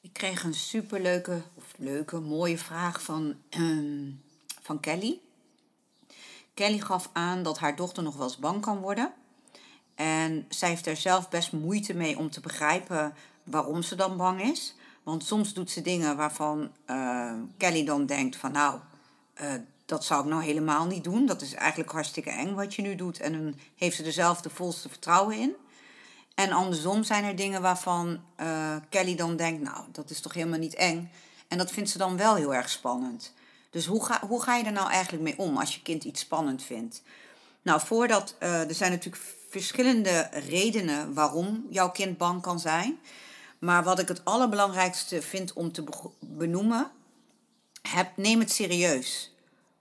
Ik kreeg een superleuke, of leuke, mooie vraag van, ehm, van Kelly. Kelly gaf aan dat haar dochter nog wel eens bang kan worden. En zij heeft er zelf best moeite mee om te begrijpen waarom ze dan bang is. Want soms doet ze dingen waarvan uh, Kelly dan denkt van nou, uh, dat zou ik nou helemaal niet doen. Dat is eigenlijk hartstikke eng wat je nu doet. En dan heeft ze er zelf de volste vertrouwen in. En andersom zijn er dingen waarvan uh, Kelly dan denkt, nou, dat is toch helemaal niet eng. En dat vindt ze dan wel heel erg spannend. Dus hoe ga, hoe ga je er nou eigenlijk mee om als je kind iets spannend vindt? Nou, voordat, uh, er zijn natuurlijk verschillende redenen waarom jouw kind bang kan zijn. Maar wat ik het allerbelangrijkste vind om te benoemen, heb, neem het serieus.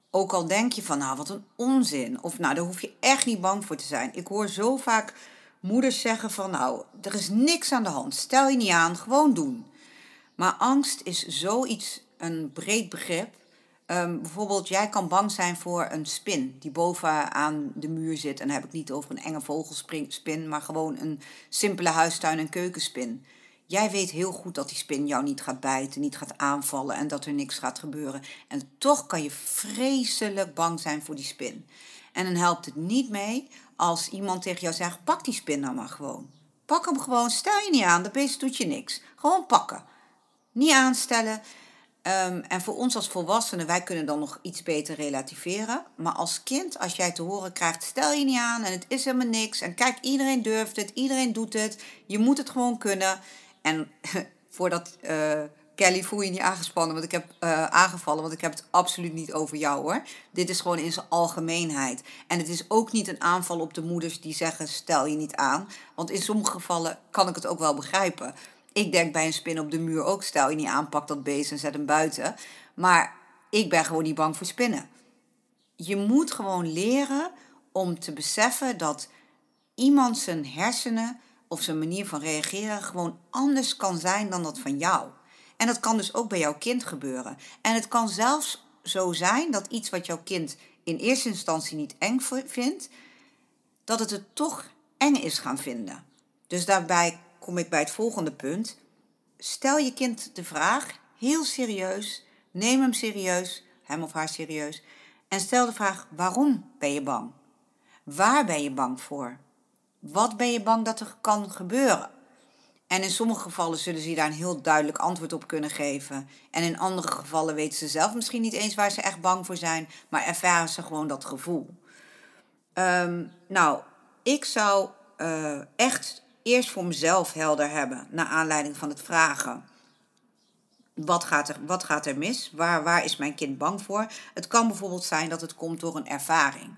Ook al denk je van, nou, wat een onzin. Of nou, daar hoef je echt niet bang voor te zijn. Ik hoor zo vaak moeders zeggen van, nou, er is niks aan de hand. Stel je niet aan, gewoon doen. Maar angst is zoiets, een breed begrip. Um, bijvoorbeeld, jij kan bang zijn voor een spin die bovenaan de muur zit. En dan heb ik niet over een enge vogelspin, maar gewoon een simpele huistuin- en keukenspin. Jij weet heel goed dat die spin jou niet gaat bijten, niet gaat aanvallen en dat er niks gaat gebeuren. En toch kan je vreselijk bang zijn voor die spin. En dan helpt het niet mee als iemand tegen jou zegt: pak die spin nou maar gewoon. Pak hem gewoon, stel je niet aan, de beest doet je niks. Gewoon pakken. Niet aanstellen. Um, en voor ons als volwassenen, wij kunnen dan nog iets beter relativeren. Maar als kind, als jij te horen krijgt, stel je niet aan en het is helemaal niks. En kijk, iedereen durft het, iedereen doet het. Je moet het gewoon kunnen. En voordat uh, Kelly voel je niet aangespannen, want ik heb uh, aangevallen, want ik heb het absoluut niet over jou hoor. Dit is gewoon in zijn algemeenheid. En het is ook niet een aanval op de moeders die zeggen stel je niet aan, want in sommige gevallen kan ik het ook wel begrijpen. Ik denk bij een spin op de muur ook stel je niet aan, pak dat beest en zet hem buiten. Maar ik ben gewoon niet bang voor spinnen. Je moet gewoon leren om te beseffen dat iemand zijn hersenen of zijn manier van reageren gewoon anders kan zijn dan dat van jou. En dat kan dus ook bij jouw kind gebeuren. En het kan zelfs zo zijn dat iets wat jouw kind in eerste instantie niet eng vindt, dat het het toch eng is gaan vinden. Dus daarbij kom ik bij het volgende punt. Stel je kind de vraag, heel serieus, neem hem serieus, hem of haar serieus, en stel de vraag: waarom ben je bang? Waar ben je bang voor? Wat ben je bang dat er kan gebeuren? En in sommige gevallen zullen ze daar een heel duidelijk antwoord op kunnen geven. En in andere gevallen weten ze zelf misschien niet eens waar ze echt bang voor zijn, maar ervaren ze gewoon dat gevoel. Um, nou, ik zou uh, echt eerst voor mezelf helder hebben, naar aanleiding van het vragen. Wat gaat er, wat gaat er mis? Waar, waar is mijn kind bang voor? Het kan bijvoorbeeld zijn dat het komt door een ervaring.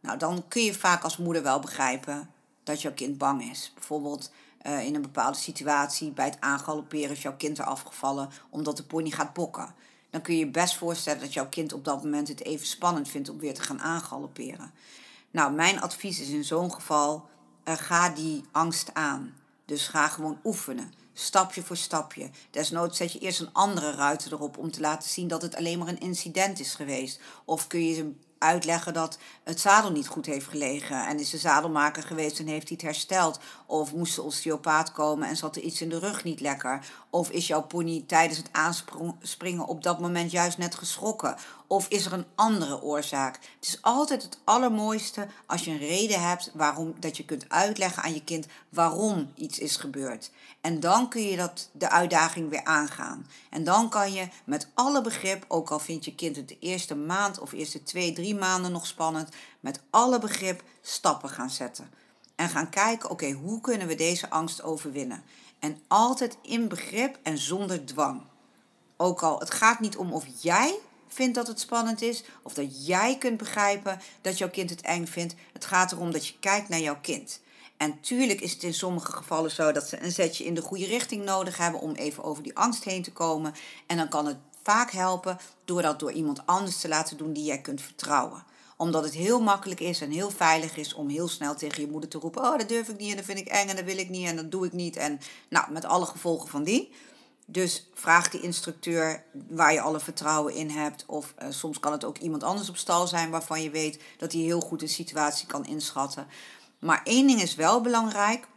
Nou, dan kun je vaak als moeder wel begrijpen dat jouw kind bang is. Bijvoorbeeld uh, in een bepaalde situatie bij het aangalopperen is jouw kind er afgevallen omdat de pony gaat bokken. Dan kun je je best voorstellen dat jouw kind op dat moment het even spannend vindt om weer te gaan aangalopperen. Nou, mijn advies is in zo'n geval, uh, ga die angst aan. Dus ga gewoon oefenen, stapje voor stapje. Desnoods zet je eerst een andere ruiter erop om te laten zien dat het alleen maar een incident is geweest. Of kun je uitleggen dat het zadel niet goed heeft gelegen. En is de zadelmaker geweest en heeft hij het hersteld. Of moest de osteopaat komen en zat er iets in de rug niet lekker. Of is jouw pony tijdens het aanspringen op dat moment juist net geschrokken. Of is er een andere oorzaak? Het is altijd het allermooiste als je een reden hebt waarom dat je kunt uitleggen aan je kind waarom iets is gebeurd. En dan kun je dat, de uitdaging weer aangaan. En dan kan je met alle begrip, ook al vindt je kind het de eerste maand of eerste twee, drie maanden nog spannend, met alle begrip stappen gaan zetten. En gaan kijken, oké, hoe kunnen we deze angst overwinnen? En altijd in begrip en zonder dwang. Ook al, het gaat niet om of jij vindt dat het spannend is, of dat jij kunt begrijpen dat jouw kind het eng vindt. Het gaat erom dat je kijkt naar jouw kind. En tuurlijk is het in sommige gevallen zo dat ze een zetje in de goede richting nodig hebben om even over die angst heen te komen. En dan kan het vaak helpen door dat door iemand anders te laten doen die jij kunt vertrouwen omdat het heel makkelijk is en heel veilig is om heel snel tegen je moeder te roepen: Oh, dat durf ik niet en dat vind ik eng en dat wil ik niet en dat doe ik niet. En nou, met alle gevolgen van die. Dus vraag de instructeur waar je alle vertrouwen in hebt. Of uh, soms kan het ook iemand anders op stal zijn waarvan je weet dat hij heel goed een situatie kan inschatten. Maar één ding is wel belangrijk.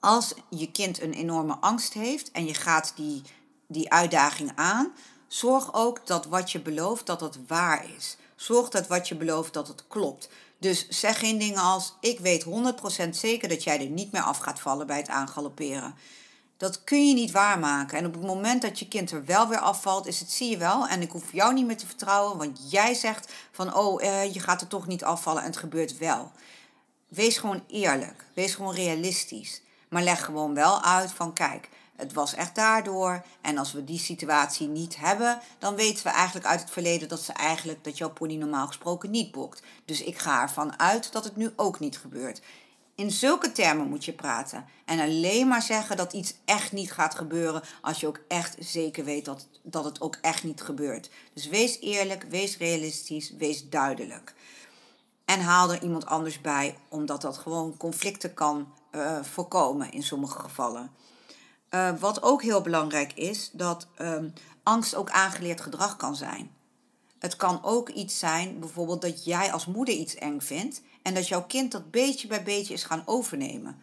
Als je kind een enorme angst heeft en je gaat die, die uitdaging aan, zorg ook dat wat je belooft, dat het waar is. Zorg dat wat je belooft, dat het klopt. Dus zeg geen dingen als: Ik weet 100% zeker dat jij er niet meer af gaat vallen bij het aangalopperen. Dat kun je niet waarmaken. En op het moment dat je kind er wel weer afvalt, is het zie je wel. En ik hoef jou niet meer te vertrouwen, want jij zegt van oh, eh, je gaat er toch niet afvallen en het gebeurt wel. Wees gewoon eerlijk. Wees gewoon realistisch. Maar leg gewoon wel uit van kijk, het was echt daardoor. En als we die situatie niet hebben, dan weten we eigenlijk uit het verleden dat ze eigenlijk dat jouw pony normaal gesproken niet bokt. Dus ik ga ervan uit dat het nu ook niet gebeurt. In zulke termen moet je praten. En alleen maar zeggen dat iets echt niet gaat gebeuren als je ook echt zeker weet dat, dat het ook echt niet gebeurt. Dus wees eerlijk, wees realistisch, wees duidelijk. En haal er iemand anders bij, omdat dat gewoon conflicten kan uh, voorkomen in sommige gevallen. Uh, wat ook heel belangrijk is, dat um, angst ook aangeleerd gedrag kan zijn. Het kan ook iets zijn, bijvoorbeeld dat jij als moeder iets eng vindt en dat jouw kind dat beetje bij beetje is gaan overnemen.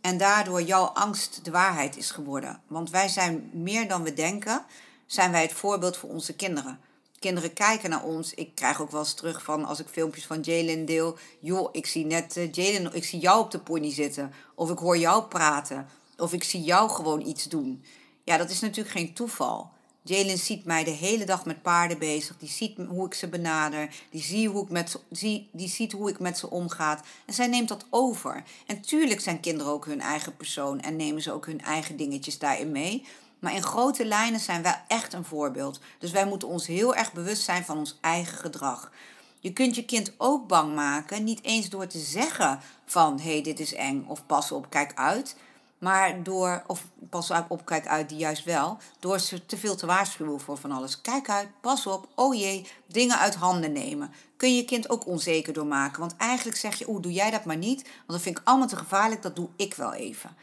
En daardoor jouw angst de waarheid is geworden. Want wij zijn meer dan we denken, zijn wij het voorbeeld voor onze kinderen. Kinderen kijken naar ons. Ik krijg ook wel eens terug van als ik filmpjes van Jalen deel. Joh, ik zie net uh, Jalen, ik zie jou op de pony zitten. Of ik hoor jou praten. Of ik zie jou gewoon iets doen. Ja, dat is natuurlijk geen toeval. Jalen ziet mij de hele dag met paarden bezig. Die ziet hoe ik ze benader. Die, zie hoe ik met, zie, die ziet hoe ik met ze omgaat. En zij neemt dat over. En tuurlijk zijn kinderen ook hun eigen persoon. En nemen ze ook hun eigen dingetjes daarin mee. Maar in grote lijnen zijn wij echt een voorbeeld. Dus wij moeten ons heel erg bewust zijn van ons eigen gedrag. Je kunt je kind ook bang maken, niet eens door te zeggen van hé, hey, dit is eng of pas op, kijk uit. Maar door, of pas op, kijk uit, die juist wel, door ze te veel te waarschuwen voor van alles. Kijk uit, pas op, oh jee, dingen uit handen nemen. Kun je je kind ook onzeker door maken. Want eigenlijk zeg je, oeh, doe jij dat maar niet, want dat vind ik allemaal te gevaarlijk, dat doe ik wel even.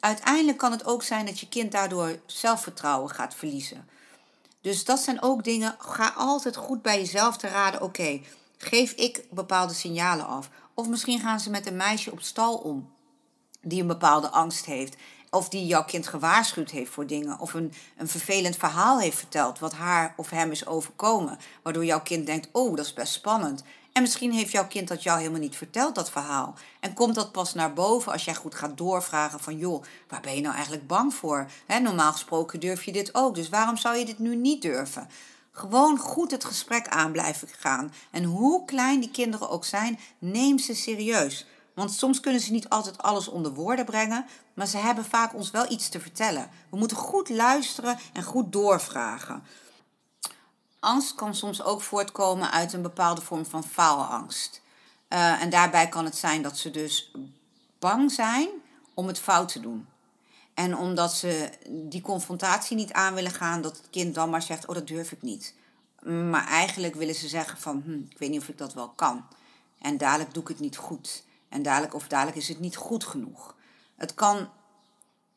Uiteindelijk kan het ook zijn dat je kind daardoor zelfvertrouwen gaat verliezen. Dus dat zijn ook dingen, ga altijd goed bij jezelf te raden, oké, geef ik bepaalde signalen af. Of misschien gaan ze met een meisje op stal om die een bepaalde angst heeft. Of die jouw kind gewaarschuwd heeft voor dingen. Of een, een vervelend verhaal heeft verteld wat haar of hem is overkomen. Waardoor jouw kind denkt, oh, dat is best spannend. En misschien heeft jouw kind dat jou helemaal niet verteld, dat verhaal. En komt dat pas naar boven als jij goed gaat doorvragen van... joh, waar ben je nou eigenlijk bang voor? normaal gesproken durf je dit ook, dus waarom zou je dit nu niet durven? Gewoon goed het gesprek aan blijven gaan. En hoe klein die kinderen ook zijn, neem ze serieus. Want soms kunnen ze niet altijd alles onder woorden brengen, maar ze hebben vaak ons wel iets te vertellen. We moeten goed luisteren en goed doorvragen. Angst kan soms ook voortkomen uit een bepaalde vorm van faalangst. Uh, en daarbij kan het zijn dat ze dus bang zijn om het fout te doen. En omdat ze die confrontatie niet aan willen gaan, dat het kind dan maar zegt: Oh, dat durf ik niet. Maar eigenlijk willen ze zeggen: van, hm, Ik weet niet of ik dat wel kan. En dadelijk doe ik het niet goed. En dadelijk of dadelijk is het niet goed genoeg. Het kan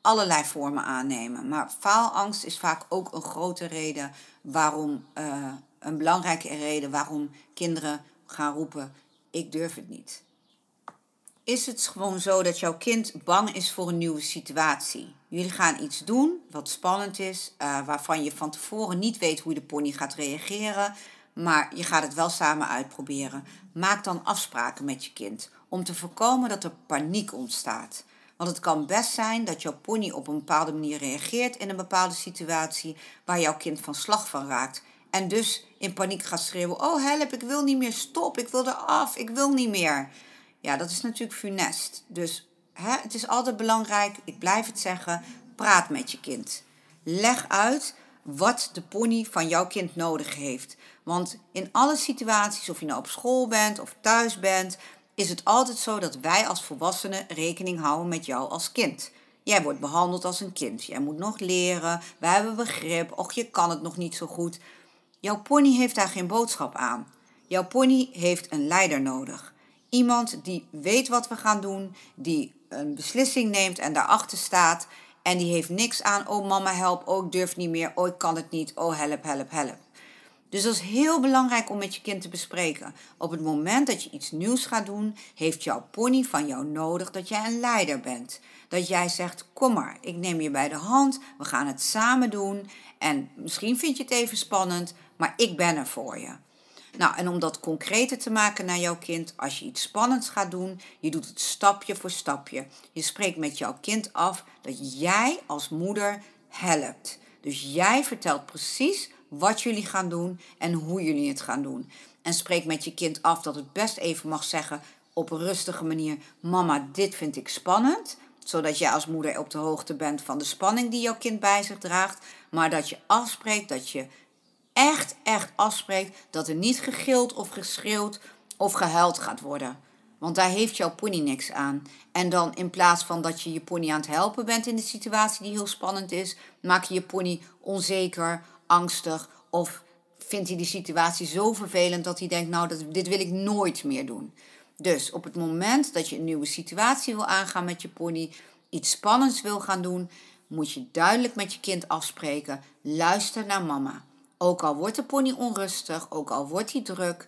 allerlei vormen aannemen. Maar faalangst is vaak ook een grote reden waarom, uh, een belangrijke reden waarom kinderen gaan roepen: Ik durf het niet. Is het gewoon zo dat jouw kind bang is voor een nieuwe situatie? Jullie gaan iets doen wat spannend is, uh, waarvan je van tevoren niet weet hoe de pony gaat reageren, maar je gaat het wel samen uitproberen. Maak dan afspraken met je kind om te voorkomen dat er paniek ontstaat. Want het kan best zijn dat jouw pony op een bepaalde manier reageert in een bepaalde situatie waar jouw kind van slag van raakt. En dus in paniek gaat schreeuwen: Oh help, ik wil niet meer, stop, ik wil eraf, ik wil niet meer. Ja, dat is natuurlijk funest. Dus hè, het is altijd belangrijk, ik blijf het zeggen, praat met je kind. Leg uit wat de pony van jouw kind nodig heeft. Want in alle situaties, of je nou op school bent of thuis bent, is het altijd zo dat wij als volwassenen rekening houden met jou als kind. Jij wordt behandeld als een kind. Jij moet nog leren. Wij hebben begrip. Och, je kan het nog niet zo goed. Jouw pony heeft daar geen boodschap aan. Jouw pony heeft een leider nodig. Iemand die weet wat we gaan doen, die een beslissing neemt en daarachter staat. En die heeft niks aan, oh mama help, oh ik durf niet meer, oh ik kan het niet, oh help, help, help. Dus dat is heel belangrijk om met je kind te bespreken. Op het moment dat je iets nieuws gaat doen, heeft jouw pony van jou nodig dat jij een leider bent. Dat jij zegt: Kom maar, ik neem je bij de hand, we gaan het samen doen. En misschien vind je het even spannend, maar ik ben er voor je. Nou, en om dat concreter te maken naar jouw kind, als je iets spannends gaat doen, je doet het stapje voor stapje. Je spreekt met jouw kind af dat jij als moeder helpt. Dus jij vertelt precies wat jullie gaan doen en hoe jullie het gaan doen. En spreek met je kind af dat het best even mag zeggen op een rustige manier: Mama, dit vind ik spannend. Zodat jij als moeder op de hoogte bent van de spanning die jouw kind bij zich draagt. Maar dat je afspreekt dat je echt, echt afspreekt dat er niet gegild of geschreeuwd of gehuild gaat worden. Want daar heeft jouw pony niks aan. En dan in plaats van dat je je pony aan het helpen bent in de situatie die heel spannend is, maak je je pony onzeker, angstig of vindt hij die situatie zo vervelend dat hij denkt, nou, dat, dit wil ik nooit meer doen. Dus op het moment dat je een nieuwe situatie wil aangaan met je pony, iets spannends wil gaan doen, moet je duidelijk met je kind afspreken: luister naar mama. Ook al wordt de pony onrustig, ook al wordt hij druk,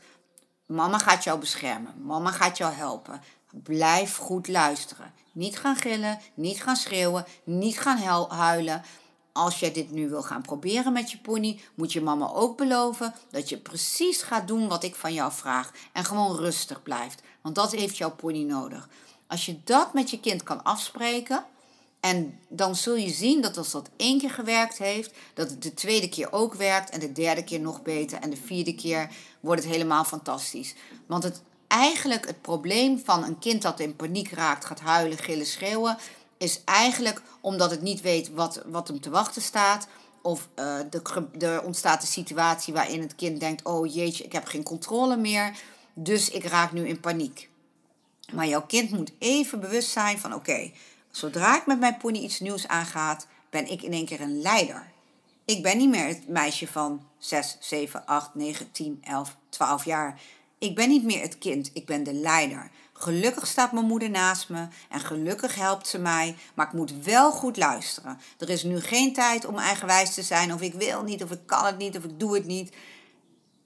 mama gaat jou beschermen. Mama gaat jou helpen. Blijf goed luisteren. Niet gaan gillen, niet gaan schreeuwen, niet gaan huilen. Als jij dit nu wil gaan proberen met je pony, moet je mama ook beloven dat je precies gaat doen wat ik van jou vraag. En gewoon rustig blijft. Want dat heeft jouw pony nodig. Als je dat met je kind kan afspreken, en dan zul je zien dat als dat één keer gewerkt heeft, dat het de tweede keer ook werkt en de derde keer nog beter en de vierde keer wordt het helemaal fantastisch. Want het eigenlijk het probleem van een kind dat in paniek raakt, gaat huilen, gillen, schreeuwen, is eigenlijk omdat het niet weet wat, wat hem te wachten staat. Of uh, er ontstaat een situatie waarin het kind denkt: Oh jeetje, ik heb geen controle meer. Dus ik raak nu in paniek. Maar jouw kind moet even bewust zijn van: Oké, Zodra ik met mijn pony iets nieuws aangaat, ben ik in één keer een leider. Ik ben niet meer het meisje van 6, 7, 8, 9, 10, 11, 12 jaar. Ik ben niet meer het kind, ik ben de leider. Gelukkig staat mijn moeder naast me en gelukkig helpt ze mij, maar ik moet wel goed luisteren. Er is nu geen tijd om eigenwijs te zijn of ik wil niet of ik kan het niet of ik doe het niet.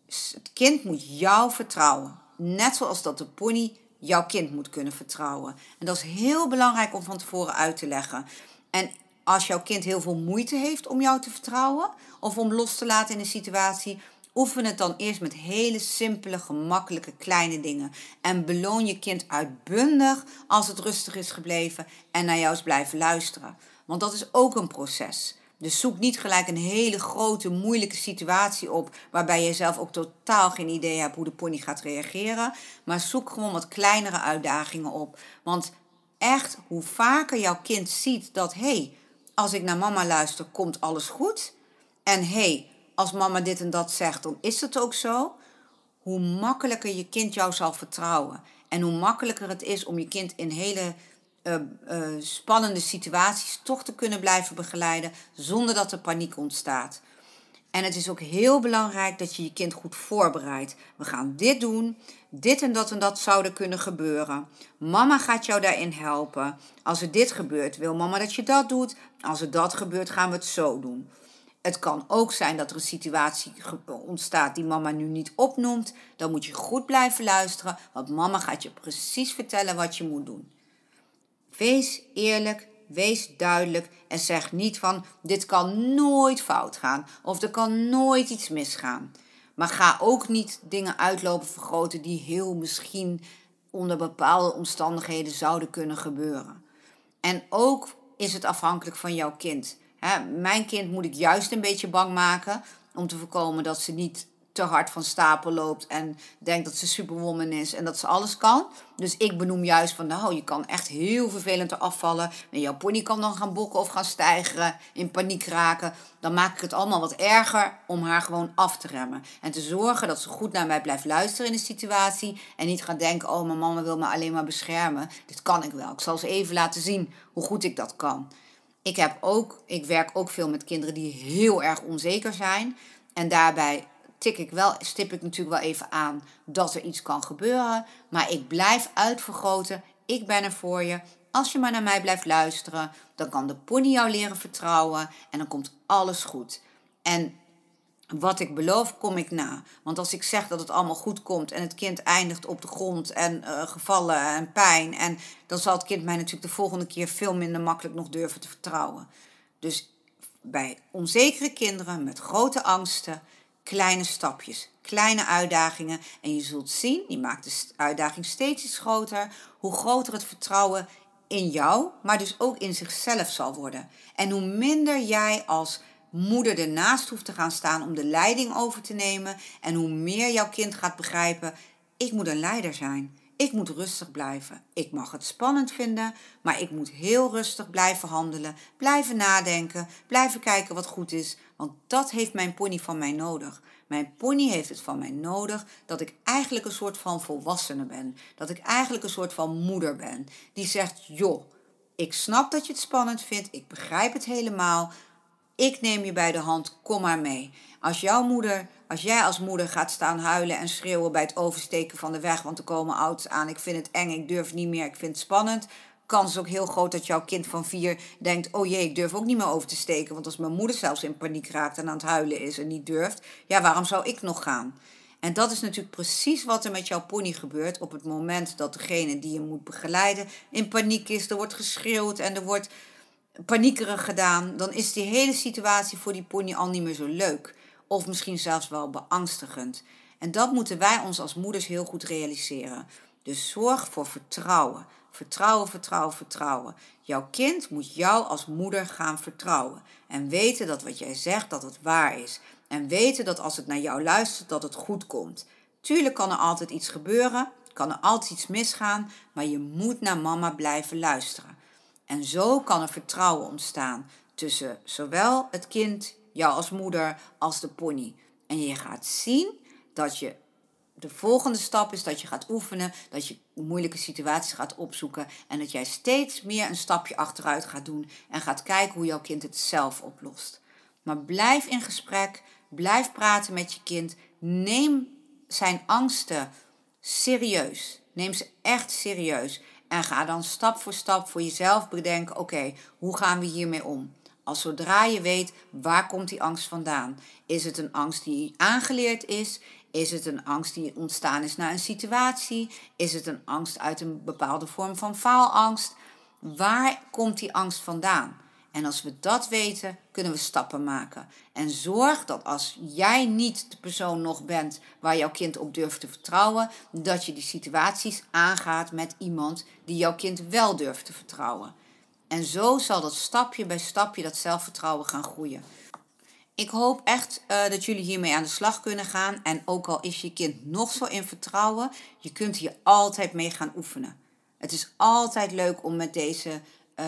Het kind moet jou vertrouwen, net zoals dat de pony jouw kind moet kunnen vertrouwen. En dat is heel belangrijk om van tevoren uit te leggen. En als jouw kind heel veel moeite heeft om jou te vertrouwen of om los te laten in een situatie, oefen het dan eerst met hele simpele, gemakkelijke kleine dingen. En beloon je kind uitbundig als het rustig is gebleven en naar jou is blijven luisteren. Want dat is ook een proces. Dus zoek niet gelijk een hele grote, moeilijke situatie op waarbij je zelf ook totaal geen idee hebt hoe de pony gaat reageren. Maar zoek gewoon wat kleinere uitdagingen op. Want echt, hoe vaker jouw kind ziet dat, hé, hey, als ik naar mama luister, komt alles goed. En hé, hey, als mama dit en dat zegt, dan is het ook zo. Hoe makkelijker je kind jou zal vertrouwen. En hoe makkelijker het is om je kind in hele uh, spannende situaties toch te kunnen blijven begeleiden zonder dat er paniek ontstaat. En het is ook heel belangrijk dat je je kind goed voorbereidt. We gaan dit doen, dit en dat en dat zouden kunnen gebeuren. Mama gaat jou daarin helpen. Als er dit gebeurt, wil mama dat je dat doet. Als er dat gebeurt, gaan we het zo doen. Het kan ook zijn dat er een situatie ontstaat die mama nu niet opnoemt. Dan moet je goed blijven luisteren, want mama gaat je precies vertellen wat je moet doen. Wees eerlijk, wees duidelijk en zeg niet van dit kan nooit fout gaan of er kan nooit iets misgaan. Maar ga ook niet dingen uitlopen vergroten die heel misschien onder bepaalde omstandigheden zouden kunnen gebeuren. En ook is het afhankelijk van jouw kind. Mijn kind moet ik juist een beetje bang maken om te voorkomen dat ze niet te hard van stapel loopt en denkt dat ze superwoman is en dat ze alles kan. Dus ik benoem juist van, nou, je kan echt heel vervelend afvallen. En jouw pony kan dan gaan bokken of gaan stijgeren, in paniek raken. Dan maak ik het allemaal wat erger om haar gewoon af te remmen. En te zorgen dat ze goed naar mij blijft luisteren in de situatie. En niet gaat denken, oh, mijn mama wil me alleen maar beschermen. Dit kan ik wel. Ik zal ze even laten zien hoe goed ik dat kan. Ik, heb ook, ik werk ook veel met kinderen die heel erg onzeker zijn. En daarbij tik ik wel, stip ik natuurlijk wel even aan dat er iets kan gebeuren. Maar ik blijf uitvergroten. Ik ben er voor je. Als je maar naar mij blijft luisteren, dan kan de pony jou leren vertrouwen en dan komt alles goed. En wat ik beloof, kom ik na. Want als ik zeg dat het allemaal goed komt en het kind eindigt op de grond en uh, gevallen en pijn, en dan zal het kind mij natuurlijk de volgende keer veel minder makkelijk nog durven te vertrouwen. Dus bij onzekere kinderen met grote angsten, kleine stapjes, kleine uitdagingen. En je zult zien, die maakt de uitdaging steeds iets groter, hoe groter het vertrouwen in jou, maar dus ook in zichzelf zal worden. En hoe minder jij als moeder ernaast hoeft te gaan staan om de leiding over te nemen. En hoe meer jouw kind gaat begrijpen, ik moet een leider zijn. Ik moet rustig blijven. Ik mag het spannend vinden, maar ik moet heel rustig blijven handelen, blijven nadenken, blijven kijken wat goed is, want dat heeft mijn pony van mij nodig. Mijn pony heeft het van mij nodig dat ik eigenlijk een soort van volwassene ben. Dat ik eigenlijk een soort van moeder ben. Die zegt: Joh, ik snap dat je het spannend vindt. Ik begrijp het helemaal. Ik neem je bij de hand, kom maar mee. Als jouw moeder, als jij als moeder gaat staan huilen en schreeuwen bij het oversteken van de weg, want er komen auto's aan, ik vind het eng, ik durf niet meer, ik vind het spannend. Kans is ook heel groot dat jouw kind van vier denkt: Oh jee, ik durf ook niet meer over te steken. Want als mijn moeder zelfs in paniek raakt en aan het huilen is en niet durft, ja, waarom zou ik nog gaan? En dat is natuurlijk precies wat er met jouw pony gebeurt op het moment dat degene die je moet begeleiden in paniek is. Er wordt geschreeuwd en er wordt paniekerig gedaan, dan is die hele situatie voor die pony al niet meer zo leuk. Of misschien zelfs wel beangstigend. En dat moeten wij ons als moeders heel goed realiseren. Dus zorg voor vertrouwen. Vertrouwen, vertrouwen, vertrouwen. Jouw kind moet jou als moeder gaan vertrouwen. En weten dat wat jij zegt, dat het waar is. En weten dat als het naar jou luistert, dat het goed komt. Tuurlijk kan er altijd iets gebeuren, kan er altijd iets misgaan, maar je moet naar mama blijven luisteren. En zo kan er vertrouwen ontstaan tussen zowel het kind, jou als moeder, als de pony. En je gaat zien dat je de volgende stap is dat je gaat oefenen, dat je moeilijke situaties gaat opzoeken en dat jij steeds meer een stapje achteruit gaat doen en gaat kijken hoe jouw kind het zelf oplost. Maar blijf in gesprek, blijf praten met je kind, neem zijn angsten serieus. Neem ze echt serieus. En ga dan stap voor stap voor jezelf bedenken: oké, hoe gaan we hiermee om? Als zodra je weet waar komt die angst vandaan? Is het een angst die aangeleerd is? Is het een angst die ontstaan is na een situatie? Is het een angst uit een bepaalde vorm van faalangst? Waar komt die angst vandaan? En als we dat weten, kunnen we stappen maken. En zorg dat als jij niet de persoon nog bent waar jouw kind op durft te vertrouwen, dat je die situaties aangaat met iemand die jouw kind wel durft te vertrouwen. En zo zal dat stapje bij stapje dat zelfvertrouwen gaan groeien. Ik hoop echt uh, dat jullie hiermee aan de slag kunnen gaan. En ook al is je kind nog zo in vertrouwen, je kunt hier altijd mee gaan oefenen. Het is altijd leuk om met deze uh,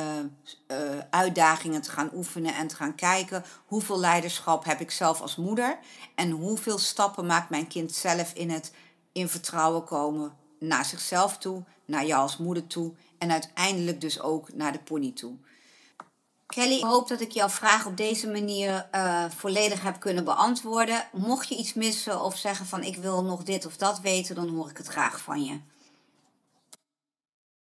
uitdagingen te gaan oefenen en te gaan kijken hoeveel leiderschap heb ik zelf als moeder en hoeveel stappen maakt mijn kind zelf in het in vertrouwen komen naar zichzelf toe, naar jou als moeder toe en uiteindelijk dus ook naar de pony toe. Kelly, ik hoop dat ik jouw vraag op deze manier uh, volledig heb kunnen beantwoorden. Mocht je iets missen of zeggen van ik wil nog dit of dat weten, dan hoor ik het graag van je.